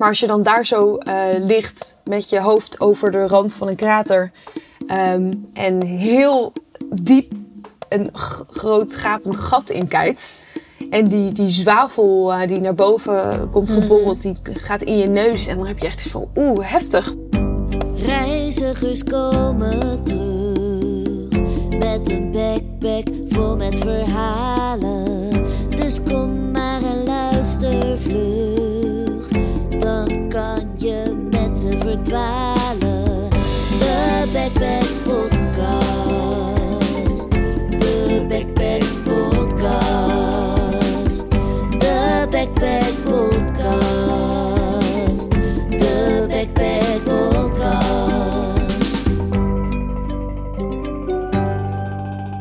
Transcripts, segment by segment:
Maar als je dan daar zo eh, ligt met je hoofd over de rand van een krater ehm, en heel diep een groot gapend gat in kijkt. En die, die zwavel eh, die naar boven komt geborreld, die gaat in je neus. En dan heb je echt iets van, oeh, heftig. Reizigers komen terug met een backpack vol met verhalen. Dus kom maar en luister vlug, ze verdwalen. De Backpack Podcast, de Backpack Podcast, de Backpack Podcast, de Backpack Podcast.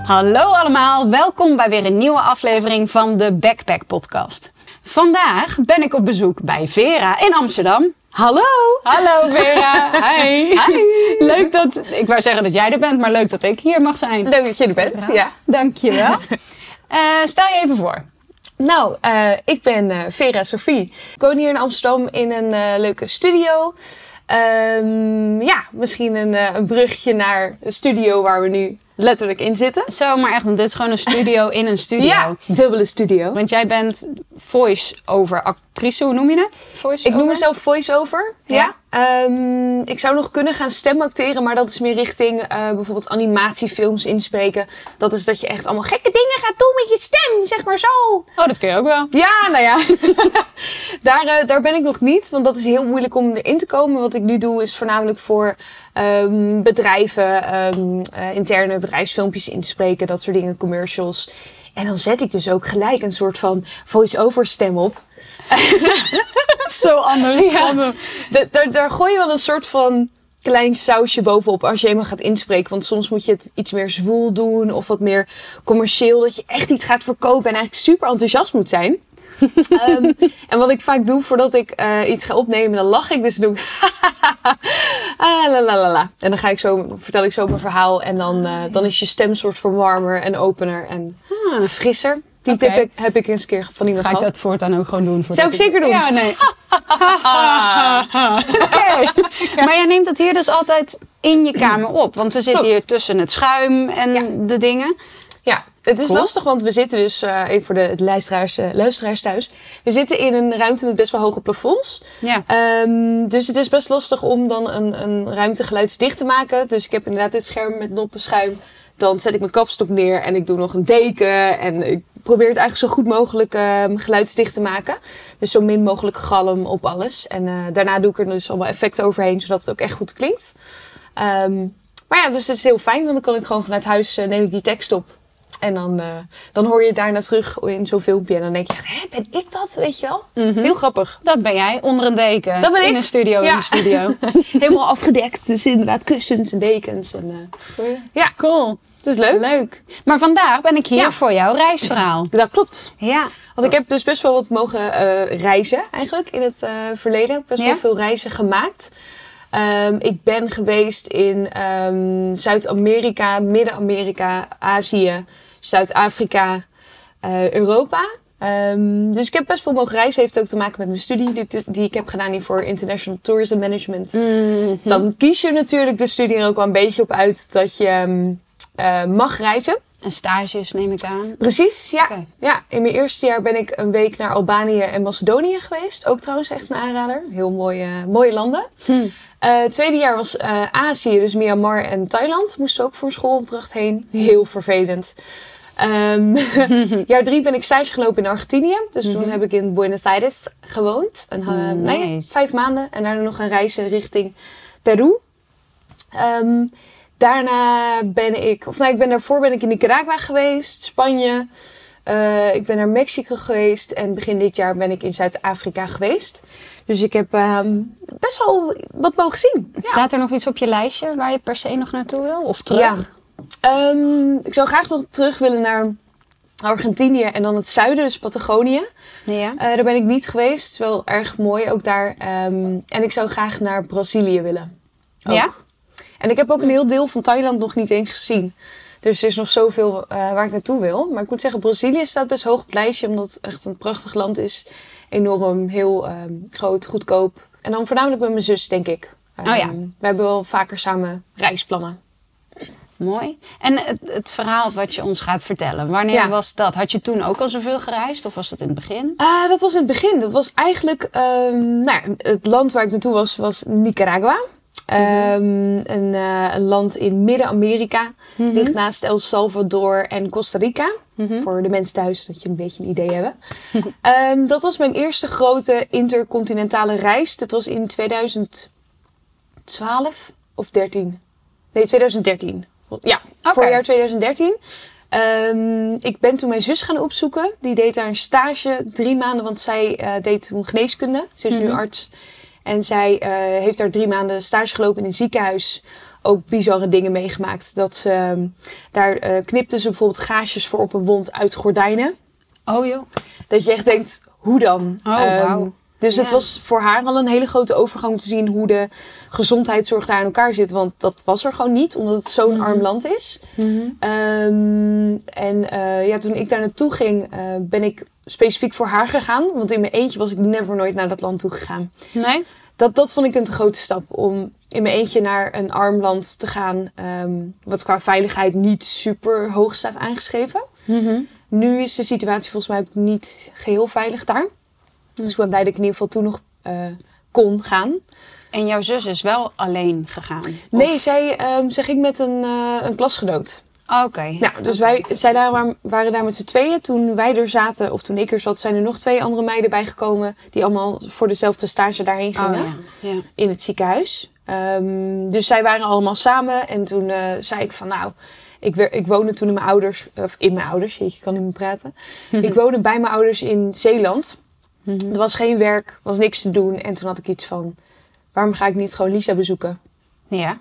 Hallo allemaal, welkom bij weer een nieuwe aflevering van de Backpack Podcast. Vandaag ben ik op bezoek bij Vera in Amsterdam. Hallo! Hallo Vera! Hi! Hi. Leuk dat, ik wou zeggen dat jij er bent, maar leuk dat ik hier mag zijn. Leuk dat je er bent. Ja. Dankjewel. Eh stel je even voor. Nou, eh, ik ben eh, Vera Sophie. Ik woon hier in Amsterdam in een leuke studio. Ehm, ja, misschien een, een brugje naar de studio waar we nu letterlijk in zitten. Zo, maar echt, want dit is gewoon een studio in een studio. Ja, dubbele studio. Want jij bent voice-over actrice, hoe noem je het? Voice Ik noem mezelf voice-over. Ja. Ja. Ehm, ik zou nog kunnen gaan stemacteren, maar dat is meer richting eh, bijvoorbeeld animatiefilms inspreken. Dat is dat je echt allemaal gekke dingen gaat doen met je stem, zeg maar zo. Oh, dat kun je ook wel. Ja, nou ja. daar, eh, daar ben ik nog niet, want dat is heel moeilijk om erin te komen. Wat ik nu doe is voornamelijk voor ehm, bedrijven, ehm, eh, interne bedrijfsfilmpjes inspreken, dat soort dingen, commercials. En dan zet ik dus ook gelijk een soort van voice-over stem op. Zo anders. Ja. Da- daar, daar gooi je wel een soort van klein sausje bovenop als je eenmaal gaat inspreken. Want soms moet je het iets meer zwoel doen of wat meer commercieel. Dat je echt iets gaat verkopen en eigenlijk super enthousiast moet zijn. Ehm, en wat ik vaak doe voordat ik eh, iets ga opnemen, dan lach ik. Dus dan doe ik ah, la, la, la, la. En dan ga ik zo, vertel ik zo mijn verhaal. En dan, eh, dan is je stem soort van warmer en opener en frisser. Die tip heb ik, eens een keer van iemand Ga ik dat voortaan ook gewoon doen? Zou ik zeker doen. Ja, nee. Oké. Maar jij neemt het hier dus altijd in je kamer op. Want we zitten Klopt. hier tussen het schuim en Ja. de dingen. Ja, het is Cool. lastig, want we zitten dus, eh, even voor de luisteraars, eh, luisteraars thuis. We zitten in een ruimte met best wel hoge plafonds. Ja. Ehm, dus het is best lastig om dan een, een ruimte geluidsdicht te maken. Dus ik heb inderdaad dit scherm met noppenschuim. Dan zet ik mijn kapstok neer en ik doe nog een deken. En ik probeer het eigenlijk zo goed mogelijk ehm, geluidsdicht te maken. Dus zo min mogelijk galm op alles. En eh, daarna doe ik er dus allemaal effecten overheen, zodat het ook echt goed klinkt. Ehm, maar ja, dus het is heel fijn, want dan kan ik gewoon vanuit huis eh, neem ik die tekst op. En dan, eh, dan hoor je het daarna terug in zo'n filmpje. En dan denk je, hè, ben ik dat? Weet je wel? Is heel grappig. Dat ben jij, onder een deken. Dat ben In ik. een studio, in een studio. Helemaal afgedekt. Dus inderdaad kussens en dekens. En, ja, Cool. Is leuk. Leuk. Maar vandaag ben ik hier Ja. voor jouw reisverhaal. Dat klopt. Ja. Want ik heb dus best wel wat mogen eh, reizen eigenlijk in het eh, verleden. Ik heb best Ja? wel veel reizen gemaakt. Ehm, ik ben geweest in ehm, Zuid-Amerika, Midden-Amerika, Azië, Zuid-Afrika, eh, Europa. Ehm, dus ik heb best veel mogen reizen. Heeft ook te maken met mijn studie die, ik dus- die ik heb gedaan hier voor International Tourism Management. Dan kies je natuurlijk de studie er ook wel een beetje op uit dat je eh, mag reizen. En stages neem ik aan. Precies, ja. Ja. In mijn eerste jaar ben ik een week naar Albanië en Macedonië geweest. Ook trouwens echt een aanrader. Heel mooie, mooie landen. Het tweede jaar was eh, Azië, dus Myanmar en Thailand. Moesten ook voor een schoolopdracht heen. Heel vervelend. Ehm, jaar drie ben ik stage gelopen in Argentinië. Dus toen heb ik in Buenos Aires gewoond. Eh, nee, Nice. vijf maanden. En daarna nog een reis richting Peru. Ehm, daarna ben ik, of nou, ik ben daarvoor ben ik in Nicaragua geweest, Spanje. Eh, ik ben naar Mexico geweest en begin dit jaar ben ik in Zuid-Afrika geweest. Dus ik heb ehm, best wel wat mogen zien. Ja. Staat er nog iets op je lijstje waar je per se nog naartoe wil? Of terug? Ja. Ehm, ik zou graag nog terug willen naar Argentinië en dan het zuiden, dus Patagonië. Ja. Eh, daar ben ik niet geweest. Wel erg mooi ook daar. Ehm, en ik zou graag naar Brazilië willen. Ook. Ja? En ik heb ook een heel deel van Thailand nog niet eens gezien. Dus er is nog zoveel eh, waar ik naartoe wil. Maar ik moet zeggen, Brazilië staat best hoog op het lijstje. Omdat het echt een prachtig land is. Enorm, heel ehm, groot, goedkoop. En dan voornamelijk met mijn zus, denk ik. Oh ja. Ehm, We hebben wel vaker samen reisplannen. Mooi. En het, het verhaal wat je ons gaat vertellen, wanneer Ja. was dat? Had je toen ook al zoveel gereisd of was dat in het begin? Ah, dat was in het begin. Dat was eigenlijk... ehm, nou, ja, het land waar ik naartoe was, was Nicaragua. Ehm, een, eh, een land in Midden-Amerika. Ligt naast El Salvador en Costa Rica. Voor de mensen thuis, dat je een beetje een idee hebben. Ehm, dat was mijn eerste grote intercontinentale reis. Dat was in 2012 of 13. Nee, 2013. Ja, Oké. voorjaar 2013. Ehm, ik ben toen mijn zus gaan opzoeken. Die deed daar een stage, drie maanden, want zij eh, deed toen geneeskunde. Ze is nu arts. En zij eh, heeft daar drie maanden stage gelopen in een ziekenhuis. Ook bizarre dingen meegemaakt. Dat ze, ehm, daar eh knipte ze bijvoorbeeld gaasjes voor op een wond uit gordijnen. Oh joh. Dat je echt denkt, hoe dan? Oh, Ehm, wauw. Dus het was voor haar al een hele grote overgang om te zien hoe de gezondheidszorg daar in elkaar zit. Want dat was er gewoon niet, omdat het zo'n arm land is. Ehm, en eh, ja, toen ik daar naartoe ging, ben ik specifiek voor haar gegaan. Want in mijn eentje was ik never nooit naar dat land toe gegaan. Nee? Dat, dat vond ik een te grote stap om in mijn eentje naar een arm land te gaan. ehm, wat qua veiligheid niet super hoog staat aangeschreven. Nu is de situatie volgens mij ook niet geheel veilig daar. Dus ik ben blij dat ik in ieder geval toen nog eh, kon gaan. En jouw zus is wel alleen gegaan? Nee, Of- zij, ehm, zij ging met een, eh, een klasgenoot. Oh, Oké. Nou, dus wij zij daar waren, waren daar met z'n tweeën. Toen wij er zaten, of toen ik er zat, zijn er nog twee andere meiden bijgekomen. Die allemaal voor dezelfde stage daarheen Oh gingen. ja. ja. in het ziekenhuis. Ehm, dus zij waren allemaal samen. En toen eh, zei ik van nou, ik, ik woonde toen in mijn ouders, of in mijn ouders, ik kan niet meer praten. ik woonde bij mijn ouders in Zeeland. Er was geen werk, was niks te doen. En toen had ik iets van, waarom ga ik niet gewoon Lisa bezoeken? Ja.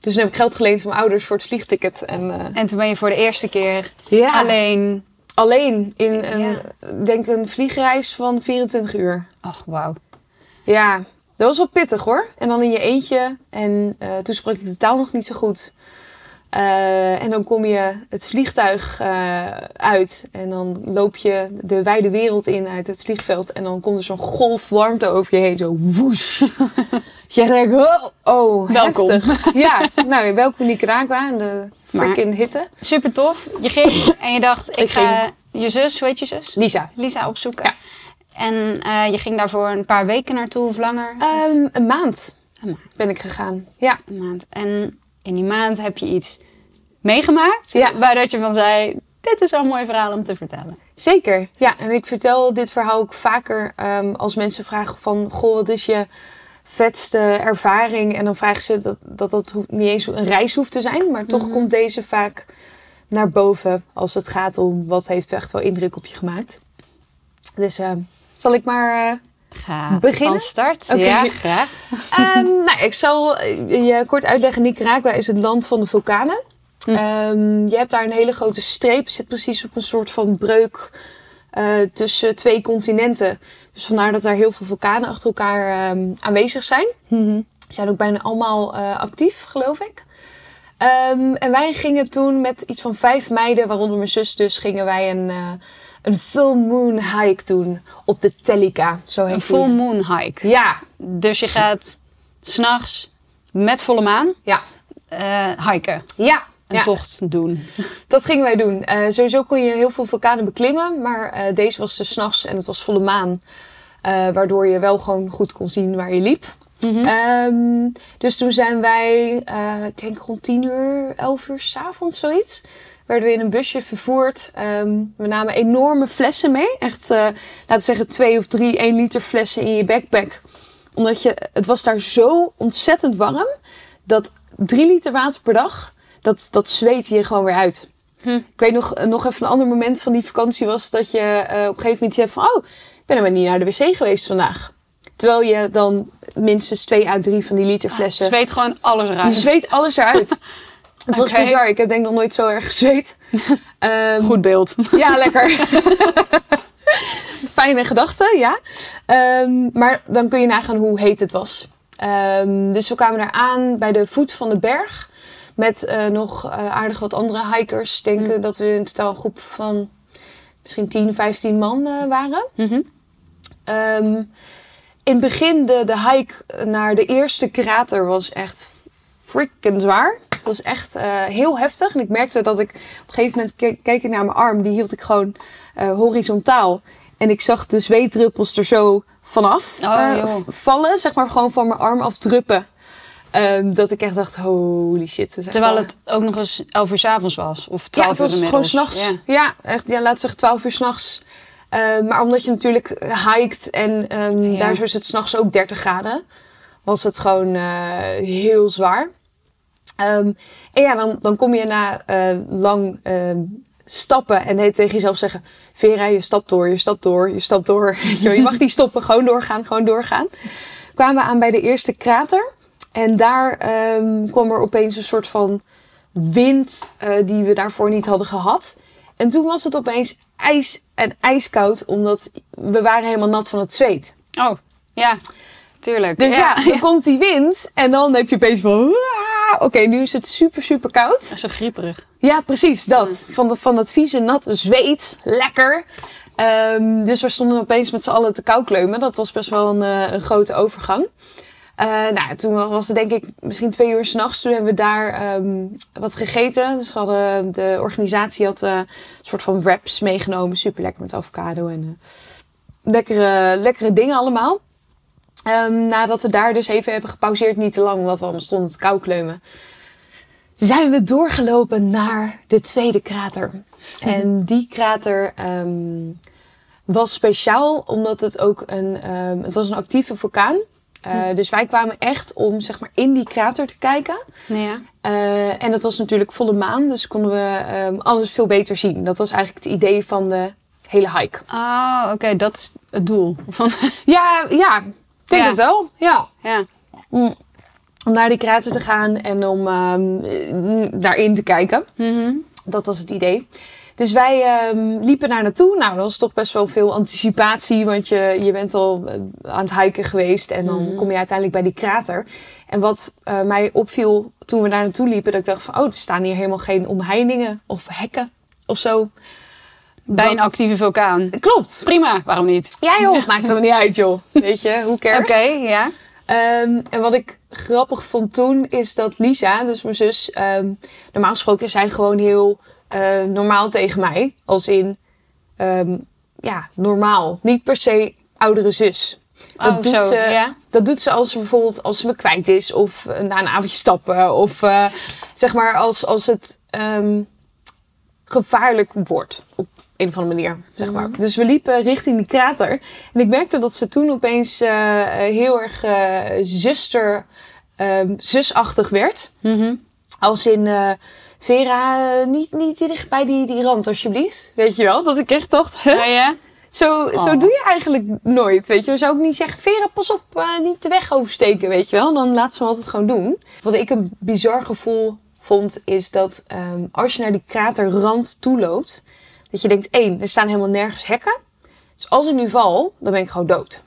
Dus toen heb ik geld geleend van mijn ouders voor het vliegticket. En eh, En toen ben je voor de eerste keer ja, alleen... alleen in een, Ja. denk een vliegreis van 24 uur. Ach, wauw. Ja, dat was wel pittig hoor. En dan in je eentje. En eh, toen sprak ik de taal nog niet zo goed. Eh, en dan kom je het vliegtuig eh, uit. En dan loop je de wijde wereld in uit het vliegveld. En dan komt er zo'n golf warmte over je heen. Zo woesh. je denkt, oh, oh Welkom. heftig. Ja, nou, welkom in Nicaragua. En de freaking hitte. Super tof. Je ging en je dacht, ik, Ik ga je zus, hoe heet je zus? Lisa. Lisa opzoeken. Ja. En eh, je ging daarvoor een paar weken naartoe of langer? Ehm, een maand Een maand. ben ik gegaan. Ja. Een maand. En in die maand heb je iets meegemaakt Ja. waaruit je van zei, dit is wel een mooi verhaal om te vertellen. Zeker, ja. En ik vertel dit verhaal ook vaker ehm, als mensen vragen van... Goh, wat is je vetste ervaring? En dan vragen ze dat dat, niet eens een reis hoeft te zijn. Maar toch komt deze vaak naar boven als het gaat om... wat heeft echt wel indruk op je gemaakt. Dus ehm, zal ik maar... eh, Ga Beginnen? van start. Ja, graag. Ehm, nou, ik zal eh, je kort uitleggen. Nicaragua is het land van de vulkanen. Ehm, je hebt daar een hele grote streep. Zit precies op een soort van breuk eh, tussen twee continenten. Dus vandaar dat daar heel veel vulkanen achter elkaar ehm, aanwezig zijn. Ze zijn ook bijna allemaal eh, actief, geloof ik. En wij gingen toen met iets van vijf meiden, waaronder mijn zus dus, gingen wij een, een full moon hike doen op de Tellica. Zo heet Een die. full moon hike. Ja, Dus je gaat s'nachts met volle maan ja, eh, hiken. ja. Een ja. tocht doen. Dat gingen wij doen. Eh, sowieso kon je heel veel vulkanen beklimmen, maar eh, deze was dus 's nachts en het was volle maan. waardoor je wel gewoon goed kon zien waar je liep. Ehm, dus toen zijn wij, ik denk rond 10 uur, 11 uur s'avonds zoiets. Werden we in een busje vervoerd. Ehm, we namen enorme flessen mee. Echt, eh, laten we zeggen, twee of drie 1 liter flessen in je backpack. Omdat je, het was daar zo ontzettend warm. Dat 3 liter water per dag, dat, dat zweet je gewoon weer uit. Ik weet nog, nog even een ander moment van die vakantie was dat je eh, op een gegeven moment hebt van, oh, ik ben helemaal niet naar de wc geweest vandaag. Terwijl je dan minstens 2 à 3 van die liter flessen. Zweet gewoon alles je eruit. zweet alles eruit. Het was Oké. bizar. Ik heb denk ik nog nooit zo erg gezweet. Ehm, Goed beeld. ja, lekker. Fijne gedachte, ja. Ehm, maar dan kun je nagaan hoe heet het was. Ehm, dus we kwamen daar aan bij de voet van de berg. Met eh, nog eh, aardig wat andere hikers. Ik denk eh, dat we in totaal een groep van misschien 10, 15 man waren. Mhm. In het begin, de, de hike naar de eerste krater was echt freaking zwaar. Het was echt eh, heel heftig. En ik merkte dat ik op een gegeven moment ke- keek ik naar mijn arm. Die hield ik gewoon eh, horizontaal. En ik zag de zweetdruppels er zo vanaf Oh, eh, vallen. Zeg maar gewoon van mijn arm afdruppen. Ehm, dat ik echt dacht, holy shit. Terwijl het ook nog eens 11 uur 's avonds was. Of ja, 12 het was uur gewoon inmiddels. s'nachts. Ja. Ja. echt. Ja, laat zeggen 12 uur s'nachts. Uh, maar omdat je natuurlijk hikt en ehm, Ja. daar is het s'nachts ook 30 graden, was het gewoon heel zwaar. Ehm, en ja, dan, dan kom je na eh, lang ehm, stappen en tegen jezelf zeggen: Vera, je stapt door, je stapt door, je stapt door. Je mag niet stoppen, gewoon doorgaan, gewoon doorgaan. Kwamen we aan bij de eerste krater. En daar ehm, kwam er opeens een soort van wind eh, die we daarvoor niet hadden gehad. En toen was het opeens ijs en ijskoud, omdat we waren helemaal nat van het zweet. Oh, ja. Tuurlijk. Dus ja, dan komt die wind en dan heb je opeens van... "Ah, Oké, nu is het super, super koud. Zo grieperig. Ja, precies, dat. Van, de, van dat vieze, natte zweet. Lekker. Ehm, dus we stonden opeens met z'n allen te koukleumen. Dat was best wel een, eh, een grote overgang. Eh, nou, toen was het denk ik misschien twee uur s'nachts. Toen hebben we daar ehm, wat gegeten. Dus we hadden, de organisatie had eh, een soort van wraps meegenomen. Super lekker met avocado en lekkere, lekkere dingen allemaal. Ehm, nadat we daar dus even hebben gepauzeerd, niet te lang, omdat we allemaal stonden te zijn we doorgelopen naar de tweede krater. En die krater ehm, was speciaal omdat het ook een, ehm, het was een actieve vulkaan. Eh, Dus wij kwamen echt om zeg maar in die krater te kijken. Ja. Eh, en het was natuurlijk volle maan, dus konden we alles veel beter zien. Dat was eigenlijk het idee van de hele hike. Oh, oké. Dat is het doel. Van, Ja, ja, denk Ja. het wel. Ja. ja. Om naar die krater te gaan en om ehm, eh, daarin te kijken. Mhm. Dat was het idee. Dus wij ehm, liepen daar naartoe. Nou, dat was toch best wel veel anticipatie. Want je, je bent al eh, aan het hiken geweest. En dan Mhm. kom je uiteindelijk bij die krater. En wat eh, mij opviel toen we daar naartoe liepen. Dat ik dacht van, oh, er staan hier helemaal geen omheiningen of hekken of zo. Bij Dat- een actieve vulkaan. Klopt. Prima, waarom niet? Ja joh, maakt er niet uit joh. Weet je, hoe cares? Oké, ja. Ehm, en wat ik grappig vond toen is dat Lisa, dus mijn zus, ehm, normaal gesproken is zij gewoon heel eh, normaal tegen mij. Als in, ehm, ja, normaal. Niet per se oudere zus. Dat, Oh, doet zo, ze, ja. dat doet ze als ze bijvoorbeeld als ze me kwijt is of eh, na een avondje stappen of eh, zeg maar als, als het gevaarlijk wordt op een of andere manier, zeg maar. Dus we liepen richting die krater en ik merkte dat ze toen opeens eh, heel erg eh, zuster, ehm, zusachtig werd. Mhm. Als in eh, Vera, niet, niet dicht bij die, die rand alsjeblieft. Weet je wel? Dat ik echt dacht, huh? Oh, ja? Zo, Oh. zo doe je eigenlijk nooit, weet je. Zou ik niet zeggen, Vera, pas op, niet de weg oversteken, weet je wel. Dan laat ze me altijd gewoon doen. Wat ik een bizar gevoel vond, is dat ehm, als je naar die kraterrand toe loopt, dat je denkt, één, er staan helemaal nergens hekken. Dus als ik nu val, dan ben ik gewoon dood.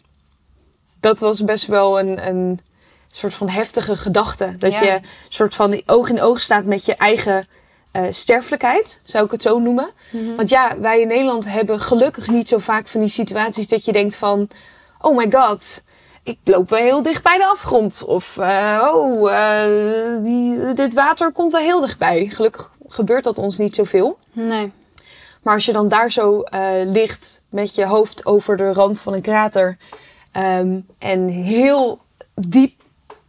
Dat was best wel een, een soort van heftige gedachte. Dat Ja. je soort van oog in oog staat met je eigen eh, sterfelijkheid, zou ik het zo noemen. Want ja, wij in Nederland hebben gelukkig niet zo vaak van die situaties dat je denkt van... Oh my god, ik loop wel heel dicht bij de afgrond. Of eh, oh, eh, die, dit water komt wel heel dichtbij. Gelukkig gebeurt dat ons niet zoveel. Nee. Maar als je dan daar zo eh, ligt met je hoofd over de rand van een krater... ehm, en heel diep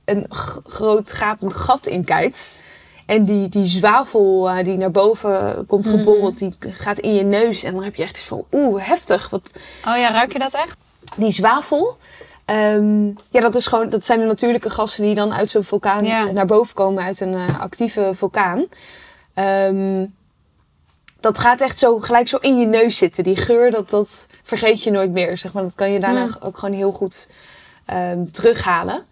een groot gapend gat in kijkt... En die, die zwavel eh, die naar boven komt geborreld, die gaat in je neus. En dan heb je echt iets van, oeh, heftig. Wat, Oh ja, ruik je dat echt? die zwavel, ehm, ja, dat, is gewoon, dat zijn de natuurlijke gassen die dan uit zo'n vulkaan Ja. naar boven komen, uit een eh, actieve vulkaan. Ehm, dat gaat echt zo gelijk zo in je neus zitten. Die geur, dat, dat vergeet je nooit meer. Zeg maar. Dat kan je daarna Mm. ook gewoon heel goed ehm, terughalen.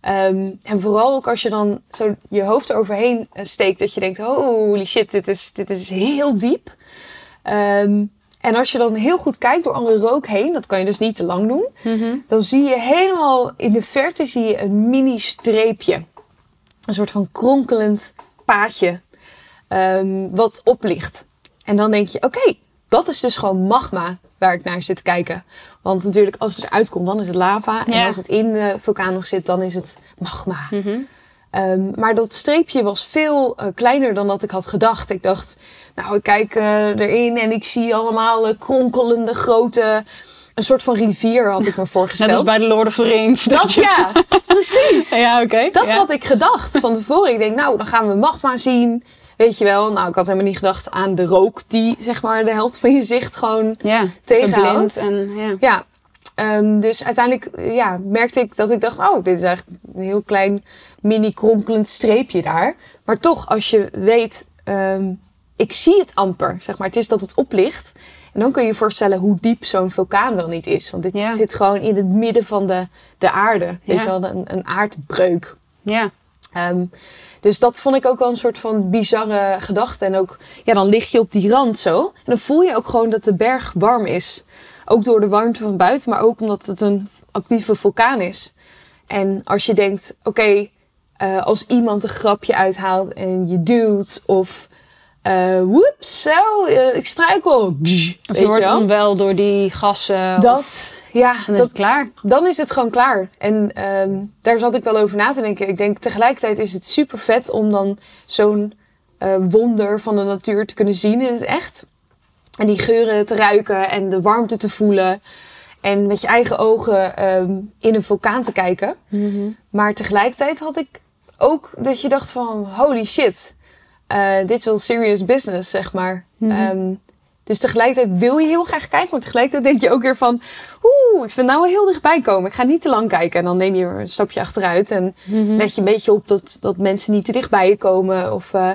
Ehm, en vooral ook als je dan zo je hoofd eroverheen eh, steekt, dat je denkt: holy shit, dit is, dit is heel diep. Ehm, en als je dan heel goed kijkt door alle rook heen, dat kan je dus niet te lang doen, dan zie je helemaal in de verte zie je een mini streepje. Een soort van kronkelend paadje wat oplicht. En dan denk je, oké, dat is dus gewoon magma waar ik naar zit te kijken. Want natuurlijk, als het eruit komt, dan is het lava. En als het in de vulkaan nog zit, dan is het magma. Mhm. Ehm, maar dat streepje was veel eh, kleiner dan dat ik had gedacht. Ik dacht, nou, ik kijk eh, erin en ik zie allemaal eh, kronkelende grote... Een soort van rivier had ik me voorgesteld. Net als bij de Lord of the Rings. Dat ja, precies. Ja, oké. Dat ja. had ik gedacht van tevoren. Ik denk, nou, dan gaan we magma zien. Weet je wel. Nou, ik had helemaal niet gedacht aan de rook die, zeg maar, de helft van je zicht gewoon... Ja, tegenhoudt. en ja. Ja. Ehm, dus uiteindelijk ja, merkte ik dat ik dacht, oh, dit is eigenlijk een heel klein mini kronkelend streepje daar. Maar toch, als je weet, ehm, ik zie het amper, zeg maar. Het is dat het oplicht. En dan kun je je voorstellen hoe diep zo'n vulkaan wel niet is. Want dit Ja. zit gewoon in het midden van de, de aarde. Weet Ja. je wel, een, een aardbreuk. Ja. Ehm, dus dat vond ik ook wel een soort van bizarre gedachte. En ook, ja, dan lig je op die rand zo. En dan voel je ook gewoon dat de berg warm is. Ook door de warmte van buiten, maar ook omdat het een actieve vulkaan is. En als je denkt, oké, eh, als iemand een grapje uithaalt en je duwt of... eh woeps, zo, eh, ik struikel. Gzz, Of je wordt wel? onwel door die gassen. of- Dat, ja, Dan is dat, het klaar. Dan is het gewoon klaar. En ehm, daar zat ik wel over na te denken. Ik denk tegelijkertijd is het super vet om dan zo'n eh, wonder van de natuur te kunnen zien in het echt. En die geuren te ruiken en de warmte te voelen. En met je eigen ogen ehm, in een vulkaan te kijken. Mhm. Maar tegelijkertijd had ik ook dat je dacht van holy shit. Eh, dit is wel serious business, zeg maar. Ehm, dus tegelijkertijd wil je heel graag kijken, maar tegelijkertijd denk je ook weer van... Oeh, ik vind nou wel heel dichtbij komen. Ik ga niet te lang kijken. En dan neem je een stapje achteruit en Mhm. let je een beetje op dat, dat mensen niet te dichtbij je komen. Of, eh,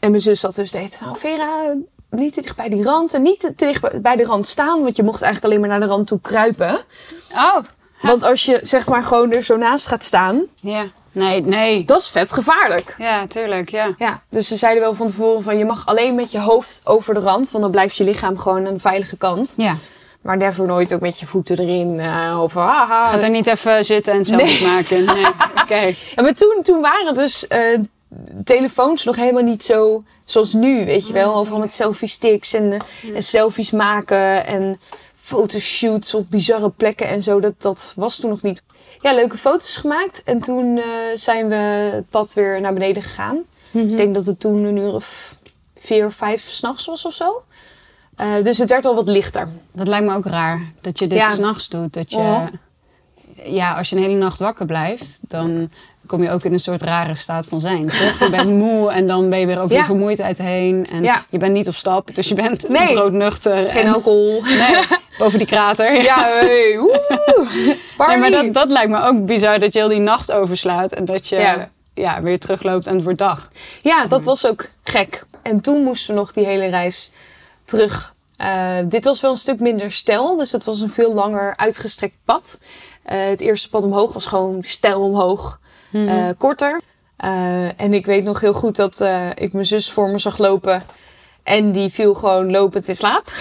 En mijn zus had dus deed, nou Vera, niet te dicht bij die rand en niet te, dicht bij- bij de rand staan. Want je mocht eigenlijk alleen maar naar de rand toe kruipen. Oh, Want als je zeg maar gewoon er zo naast gaat staan, ja. Nee, nee. dat is vet gevaarlijk. Ja, tuurlijk, ja. Ja, dus ze zeiden wel van tevoren van je mag alleen met je hoofd over de rand, want dan blijft je lichaam gewoon aan de veilige kant. Ja. Maar never nooit ook met je voeten erin eh, of haha. Gaat er niet even zitten en selfies maken. Nee, oké. Ja, maar toen, toen waren dus eh, telefoons nog helemaal niet zo zoals nu, weet je wel. Overal met selfie sticks en, en selfies maken en fotoshoots op bizarre plekken en zo. Dat, dat was toen nog niet. Ja, leuke foto's gemaakt. En toen eh, zijn we het pad weer naar beneden gegaan. Dus ik denk dat het toen een uur of vier of vijf s'nachts was of zo. Eh, dus het werd al wat lichter. Dat lijkt me ook raar, dat je dit Ja. s'nachts doet. Dat je, Ja. ja, als je een hele nacht wakker blijft, dan kom je ook in een soort rare staat van zijn. Toch? Je bent moe en dan ben je weer over Ja. je vermoeidheid heen. En Ja. je bent niet op stap, dus je bent Nee. broodnuchter. Geen en, alcohol. nee, boven die krater. Ja, hey, woe. Nee, maar dat, dat lijkt me ook bizar dat je heel die nacht overslaat en dat je Ja. ja. weer terugloopt en het wordt dag. Ja, dat was ook gek. En toen moesten we nog die hele reis terug. Eh, dit was wel een stuk minder stijl, dus het was een veel langer uitgestrekt pad. Eh, het eerste pad omhoog was gewoon stijl omhoog, eh, korter. Eh, en ik weet nog heel goed dat ik mijn zus voor me zag lopen. En die viel gewoon lopend in slaap.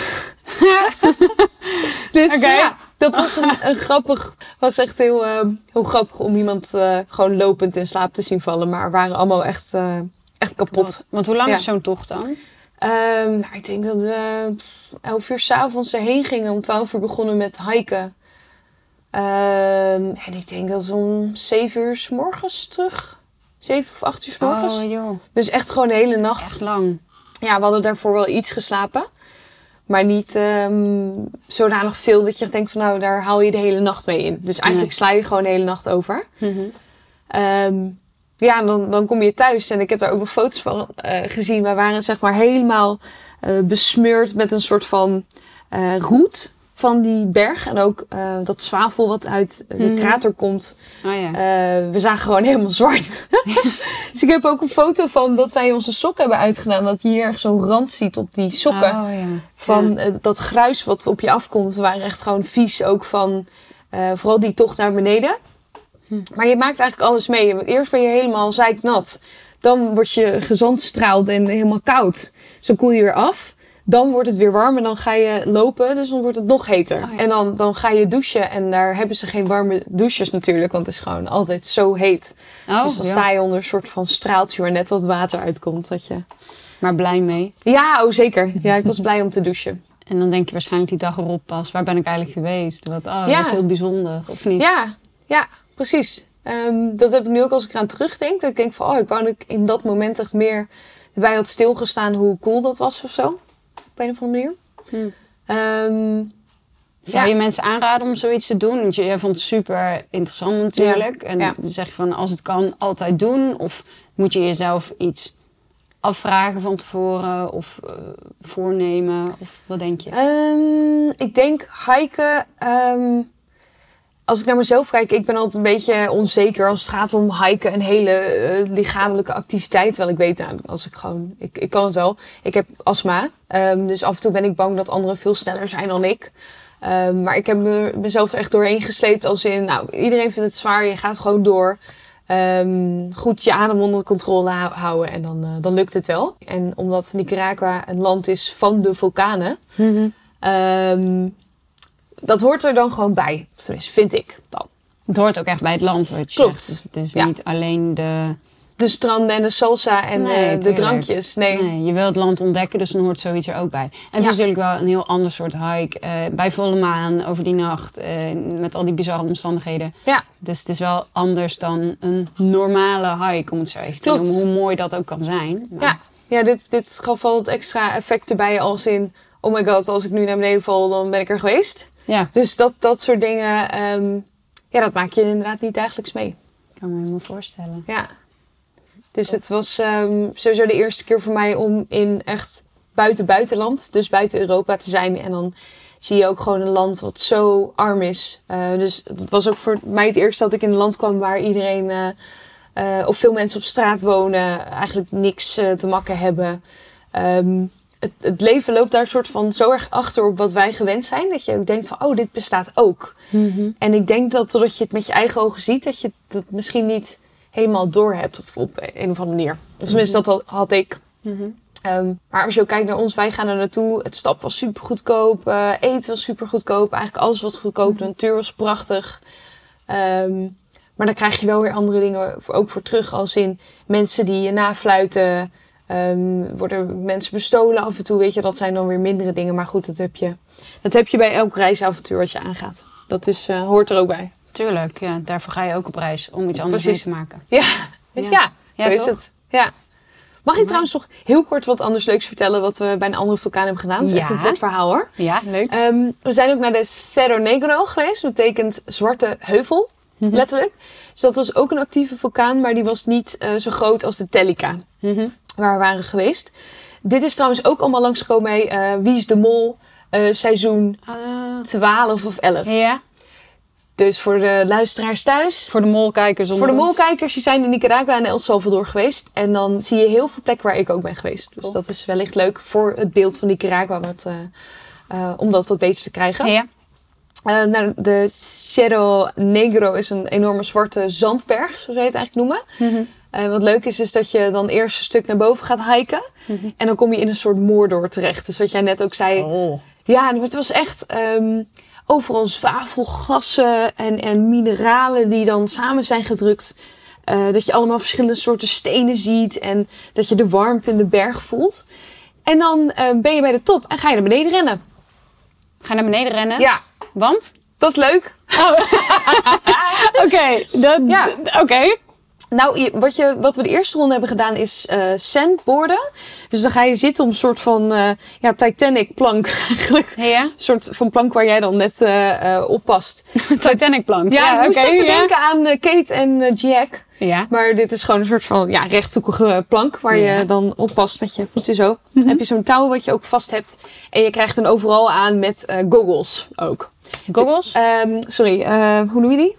dus ja, dat was een, een grappig, was echt heel, eh, heel grappig om iemand eh, gewoon lopend in slaap te zien vallen. Maar we waren allemaal echt, eh, echt kapot. Want hoe lang Ja. is zo'n tocht dan? Ehm, nou, ik denk dat we 11 uur s'avonds erheen gingen. Om 12 uur begonnen met hiken. Ehm, en ik denk dat we om 7 uur s morgens terug. 7 of 8 uur s morgens. Oh joh, Dus echt gewoon de hele nacht. echt lang. Ja, we hadden daarvoor wel iets geslapen. Maar niet ehm zodanig veel dat je denkt van nou, daar haal je de hele nacht mee in. Dus eigenlijk Nee. sla je gewoon de hele nacht over. Mhm. Ehm, ja, dan, dan kom je thuis en ik heb daar ook nog foto's van eh, gezien. We waren zeg maar helemaal eh, besmeurd met een soort van eh roet van die berg. En ook eh, dat zwavel wat uit de Mhm. krater komt. Oh ja. Eh, we zagen gewoon helemaal zwart. dus ik heb ook een foto van dat wij onze sokken hebben uitgedaan. Dat je hier zo'n rand ziet op die sokken. Oh ja. Van eh, dat gruis wat op je afkomt. We waren echt gewoon vies ook van vooral die tocht naar beneden. Hm. Maar je maakt eigenlijk alles mee. Want Eerst ben je helemaal zeiknat. Dan word je gezandstraald en helemaal koud. Zo koel je weer af. Dan wordt het weer warm en dan ga je lopen. Dus dan wordt het nog heter. Oh ja. En dan, dan ga je douchen. En daar hebben ze geen warme douches natuurlijk. Want het is gewoon altijd zo heet. Oh, dus dan ja. sta je onder een soort van straaltje waar net wat water uitkomt. Dat je Maar blij mee. Ja, oh zeker. Ja, ik was blij om te douchen. En dan denk je waarschijnlijk die dag erop pas. Waar ben ik eigenlijk geweest? Wat, oh, Ja. dat is heel bijzonder. Of niet? Ja, ja, precies. Ehm, dat heb ik nu ook als ik eraan terugdenk. Dat ik denk van, oh, ik wou dat ik in dat moment echt meer erbij had stilgestaan hoe cool dat was of zo. Een of andere manier. Hm. Ehm, Zou Ja. je mensen aanraden om zoiets te doen? Want je, jij vond het super interessant natuurlijk. En dan zeg je van als het kan, altijd doen. Of moet je jezelf iets afvragen van tevoren? Of eh, voornemen? Of wat denk je? Ehm, ik denk hiken. ehm, als ik naar mezelf kijk, ik ben altijd een beetje onzeker als het gaat om hiken. Een hele eh, lichamelijke activiteit. Terwijl ik weet, nou, als ik gewoon, ik, ik kan het wel. Ik heb astma. ehm, dus af en toe ben ik bang dat anderen veel sneller zijn dan ik. Ehm, maar ik heb me, mezelf echt doorheen gesleept als in, nou, iedereen vindt het zwaar. Je gaat gewoon door. Ehm, goed je adem onder controle hou- houden en dan, eh, dan lukt het wel. En omdat Nicaragua een land is van de vulkanen, Ehm, dat hoort er dan gewoon bij. Tenminste, vind ik dan. Het hoort ook echt bij het land wat je Klopt. zegt. Dus het is Ja. niet alleen de... De stranden en de salsa en Nee, eh, de drankjes. Nee. Nee, je wil het land ontdekken, dus dan hoort zoiets er ook bij. En het Ja. is natuurlijk wel een heel ander soort hike. eh, bij volle maan, over die nacht, eh, met al die bizarre omstandigheden. Ja, Dus het is wel anders dan een normale hike, om het zo even te Klopt. noemen. Hoe mooi dat ook kan zijn. Maar- ja. ja dit, dit gaf wel het extra effect erbij als in... Oh my god, als ik nu naar beneden val, dan ben ik er geweest. Ja, Dus dat, dat soort dingen, ehm, ja, dat maak je inderdaad niet dagelijks mee. ik kan me helemaal voorstellen. Ja. Dus het was ehm, sowieso de eerste keer voor mij om in echt buiten buitenland, dus buiten Europa te zijn. En dan zie je ook gewoon een land wat zo arm is. Eh, dus het was ook voor mij het eerste dat ik in een land kwam waar iedereen, eh, eh, of veel mensen op straat wonen, eigenlijk niks te makken hebben. Ehm, het, het leven loopt daar soort van zo erg achter op wat wij gewend zijn. Dat je ook denkt van, oh, dit bestaat ook. En ik denk dat doordat je het met je eigen ogen ziet, dat je het dat misschien niet helemaal door hebt op, op een of andere manier. Of tenminste, dat had- ik. Ehm, maar als je ook kijkt naar ons, wij gaan er naartoe. Het stap was super goedkoop. eh, eten was super goedkoop. Eigenlijk alles was goedkoop. De natuur was prachtig. Ehm, maar dan krijg je wel weer andere dingen voor, ook voor terug. Als in mensen die je nafluiten. Ehm, worden mensen bestolen af en toe. Weet je, dat zijn dan weer mindere dingen. Maar goed, dat heb je, dat heb je bij elk reisavontuur wat je aangaat. Dat is, eh, hoort er ook bij. Tuurlijk, ja, daarvoor ga je ook op reis. Om iets anders Precies. mee te maken. Ja, ja. Ja. is het. Ja. Mag ik trouwens nog heel kort wat anders leuks vertellen wat we bij een andere vulkaan hebben gedaan? Dat is echt Ja. een kort verhaal hoor. Ja, leuk. Ehm, we zijn ook naar de Cerro Negro geweest. Dat betekent zwarte heuvel, Mhm. letterlijk. Dus dat was ook een actieve vulkaan, maar die was niet eh, zo groot als de Tellica, Mhm. Waar we waren geweest. Dit is trouwens ook allemaal langsgekomen bij eh, Wie is de Mol, eh, seizoen Ah, 12 of 11. ja, Dus voor de luisteraars thuis, voor de molkijkers Voor de molkijkers, die zijn in Nicaragua en El Salvador geweest. En dan zie je heel veel plekken waar ik ook ben geweest. Dus Cool. dat is wellicht leuk voor het beeld van Nicaragua. Wat, eh, om dat wat beter te krijgen. Ja, nou, de Cerro Negro is een enorme zwarte zandberg, zo zou je het eigenlijk noemen. Mhm. Eh, wat leuk is, is dat je dan eerst een stuk naar boven gaat hiken. Mhm. En dan kom je in een soort moordor terecht. Dus wat jij net ook zei, Oh. ja, het was echt ehm, overal zwavelgassen en, en mineralen die dan samen zijn gedrukt. Eh, dat je allemaal verschillende soorten stenen ziet en dat je de warmte in de berg voelt. En dan eh, ben je bij de top en ga je naar beneden rennen. Ga naar beneden rennen? Ja, Want? dat is leuk. Oké, dat... Ja. Oké. Nou, wat, je, wat we de eerste ronde hebben gedaan is sandboarden. Dus dan ga je zitten op een soort van eh, ja, Titanic plank eigenlijk. Ja. Een soort van plank waar jij dan net eh, op past. Titanic plank. Ja, ik moest even ja. denken aan Kate en Jack. Ja. Maar dit is gewoon een soort van ja, rechthoekige plank waar Ja. je dan oppast met je voeten zo. Dan heb je zo'n touw wat je ook vast hebt. En je krijgt dan overal aan met goggles ook. Goggles? Ehm, sorry, hoe noem je die?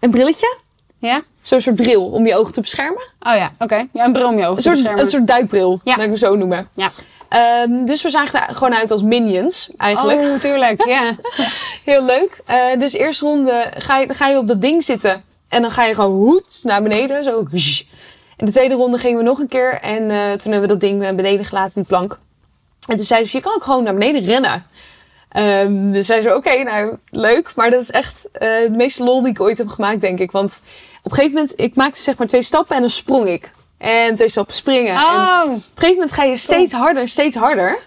Een brilletje? Ja. Zo'n soort bril om je ogen te beschermen. Oh ja, oké. Ja, een bril om je ogen Een te soort, beschermen. een soort duikbril, Ja. laat ik het zo noemen. Ja. Ehm, dus we zagen er gewoon uit als minions, eigenlijk. Oh, tuurlijk. Ja. Heel leuk. Eh, dus eerste ronde ga je, ga je op dat ding zitten. En dan ga je gewoon hoed naar beneden. Zo. En de tweede ronde gingen we nog een keer. En eh, toen hebben we dat ding eh, beneden gelaten, die plank. En toen zei ze, je kan ook gewoon naar beneden rennen. Ehm, dus zei ze, oké, nou, leuk. Maar dat is echt eh, de meeste lol die ik ooit heb gemaakt, denk ik. Want op een gegeven moment, ik maakte zeg maar twee stappen en dan sprong ik. En twee stappen springen. En Oh, op een gegeven moment ga je steeds harder, steeds harder.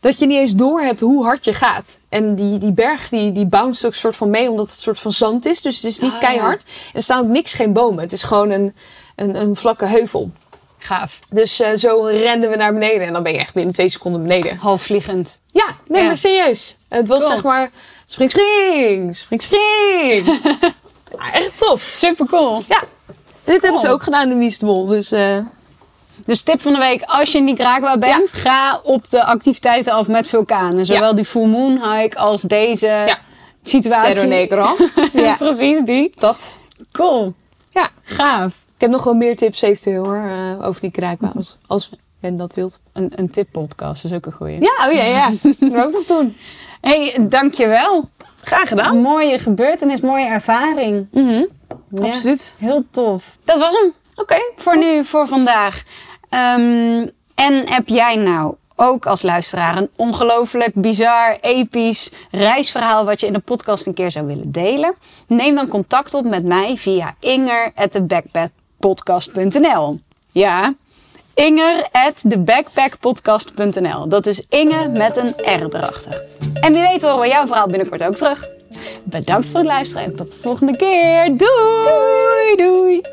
Dat je niet eens door hebt hoe hard je gaat. En die, die berg die, die bounce ook soort van mee, omdat het een soort van zand is. Dus het is niet Ah, keihard. En er staan ook niks, geen bomen. Het is gewoon een, een, een vlakke heuvel. gaaf. Dus eh, zo renden we naar beneden. En dan ben je echt binnen twee seconden beneden. Halfvliegend. Ja, nee, Ja. maar serieus. Het was Cool. zeg maar spring, spring, spring, spring. ja, echt tof. Super cool. Ja, dit hebben ze ook gedaan in Wie is de Mol. Dus Dus tip van de week, als je in Nicaragua bent, ga op de activiteiten af met vulkanen. Zowel die full moon hike als deze Ja. situatie. Cerro Negro. ja, Precies die. dat. Cool. Ja, Gaaf. ik heb nog wel meer tips eventueel hoor, eh, over Nicaragua. Als, als men dat wilt. Een, een tippodcast is ook een goeie. Ja, oh ja, ja. Dat wil ik ook nog doen. hey, dankjewel. Graag gedaan. Een mooie gebeurtenis, mooie ervaring. Ja, Absoluut. Heel tof. Dat was hem. Oké. voor nu, voor vandaag. Ehm, en heb jij nou ook als luisteraar een ongelooflijk bizar, episch reisverhaal wat je in de podcast een keer zou willen delen? Neem dan contact op met mij via inger@thebackpackpodcast.nl. Ja, inger@thebackpackpodcast.nl. Dat is Inge met een R erachter. En wie weet horen we jouw verhaal binnenkort ook terug. Bedankt voor het luisteren en tot de volgende keer. Doei! Doei! Weer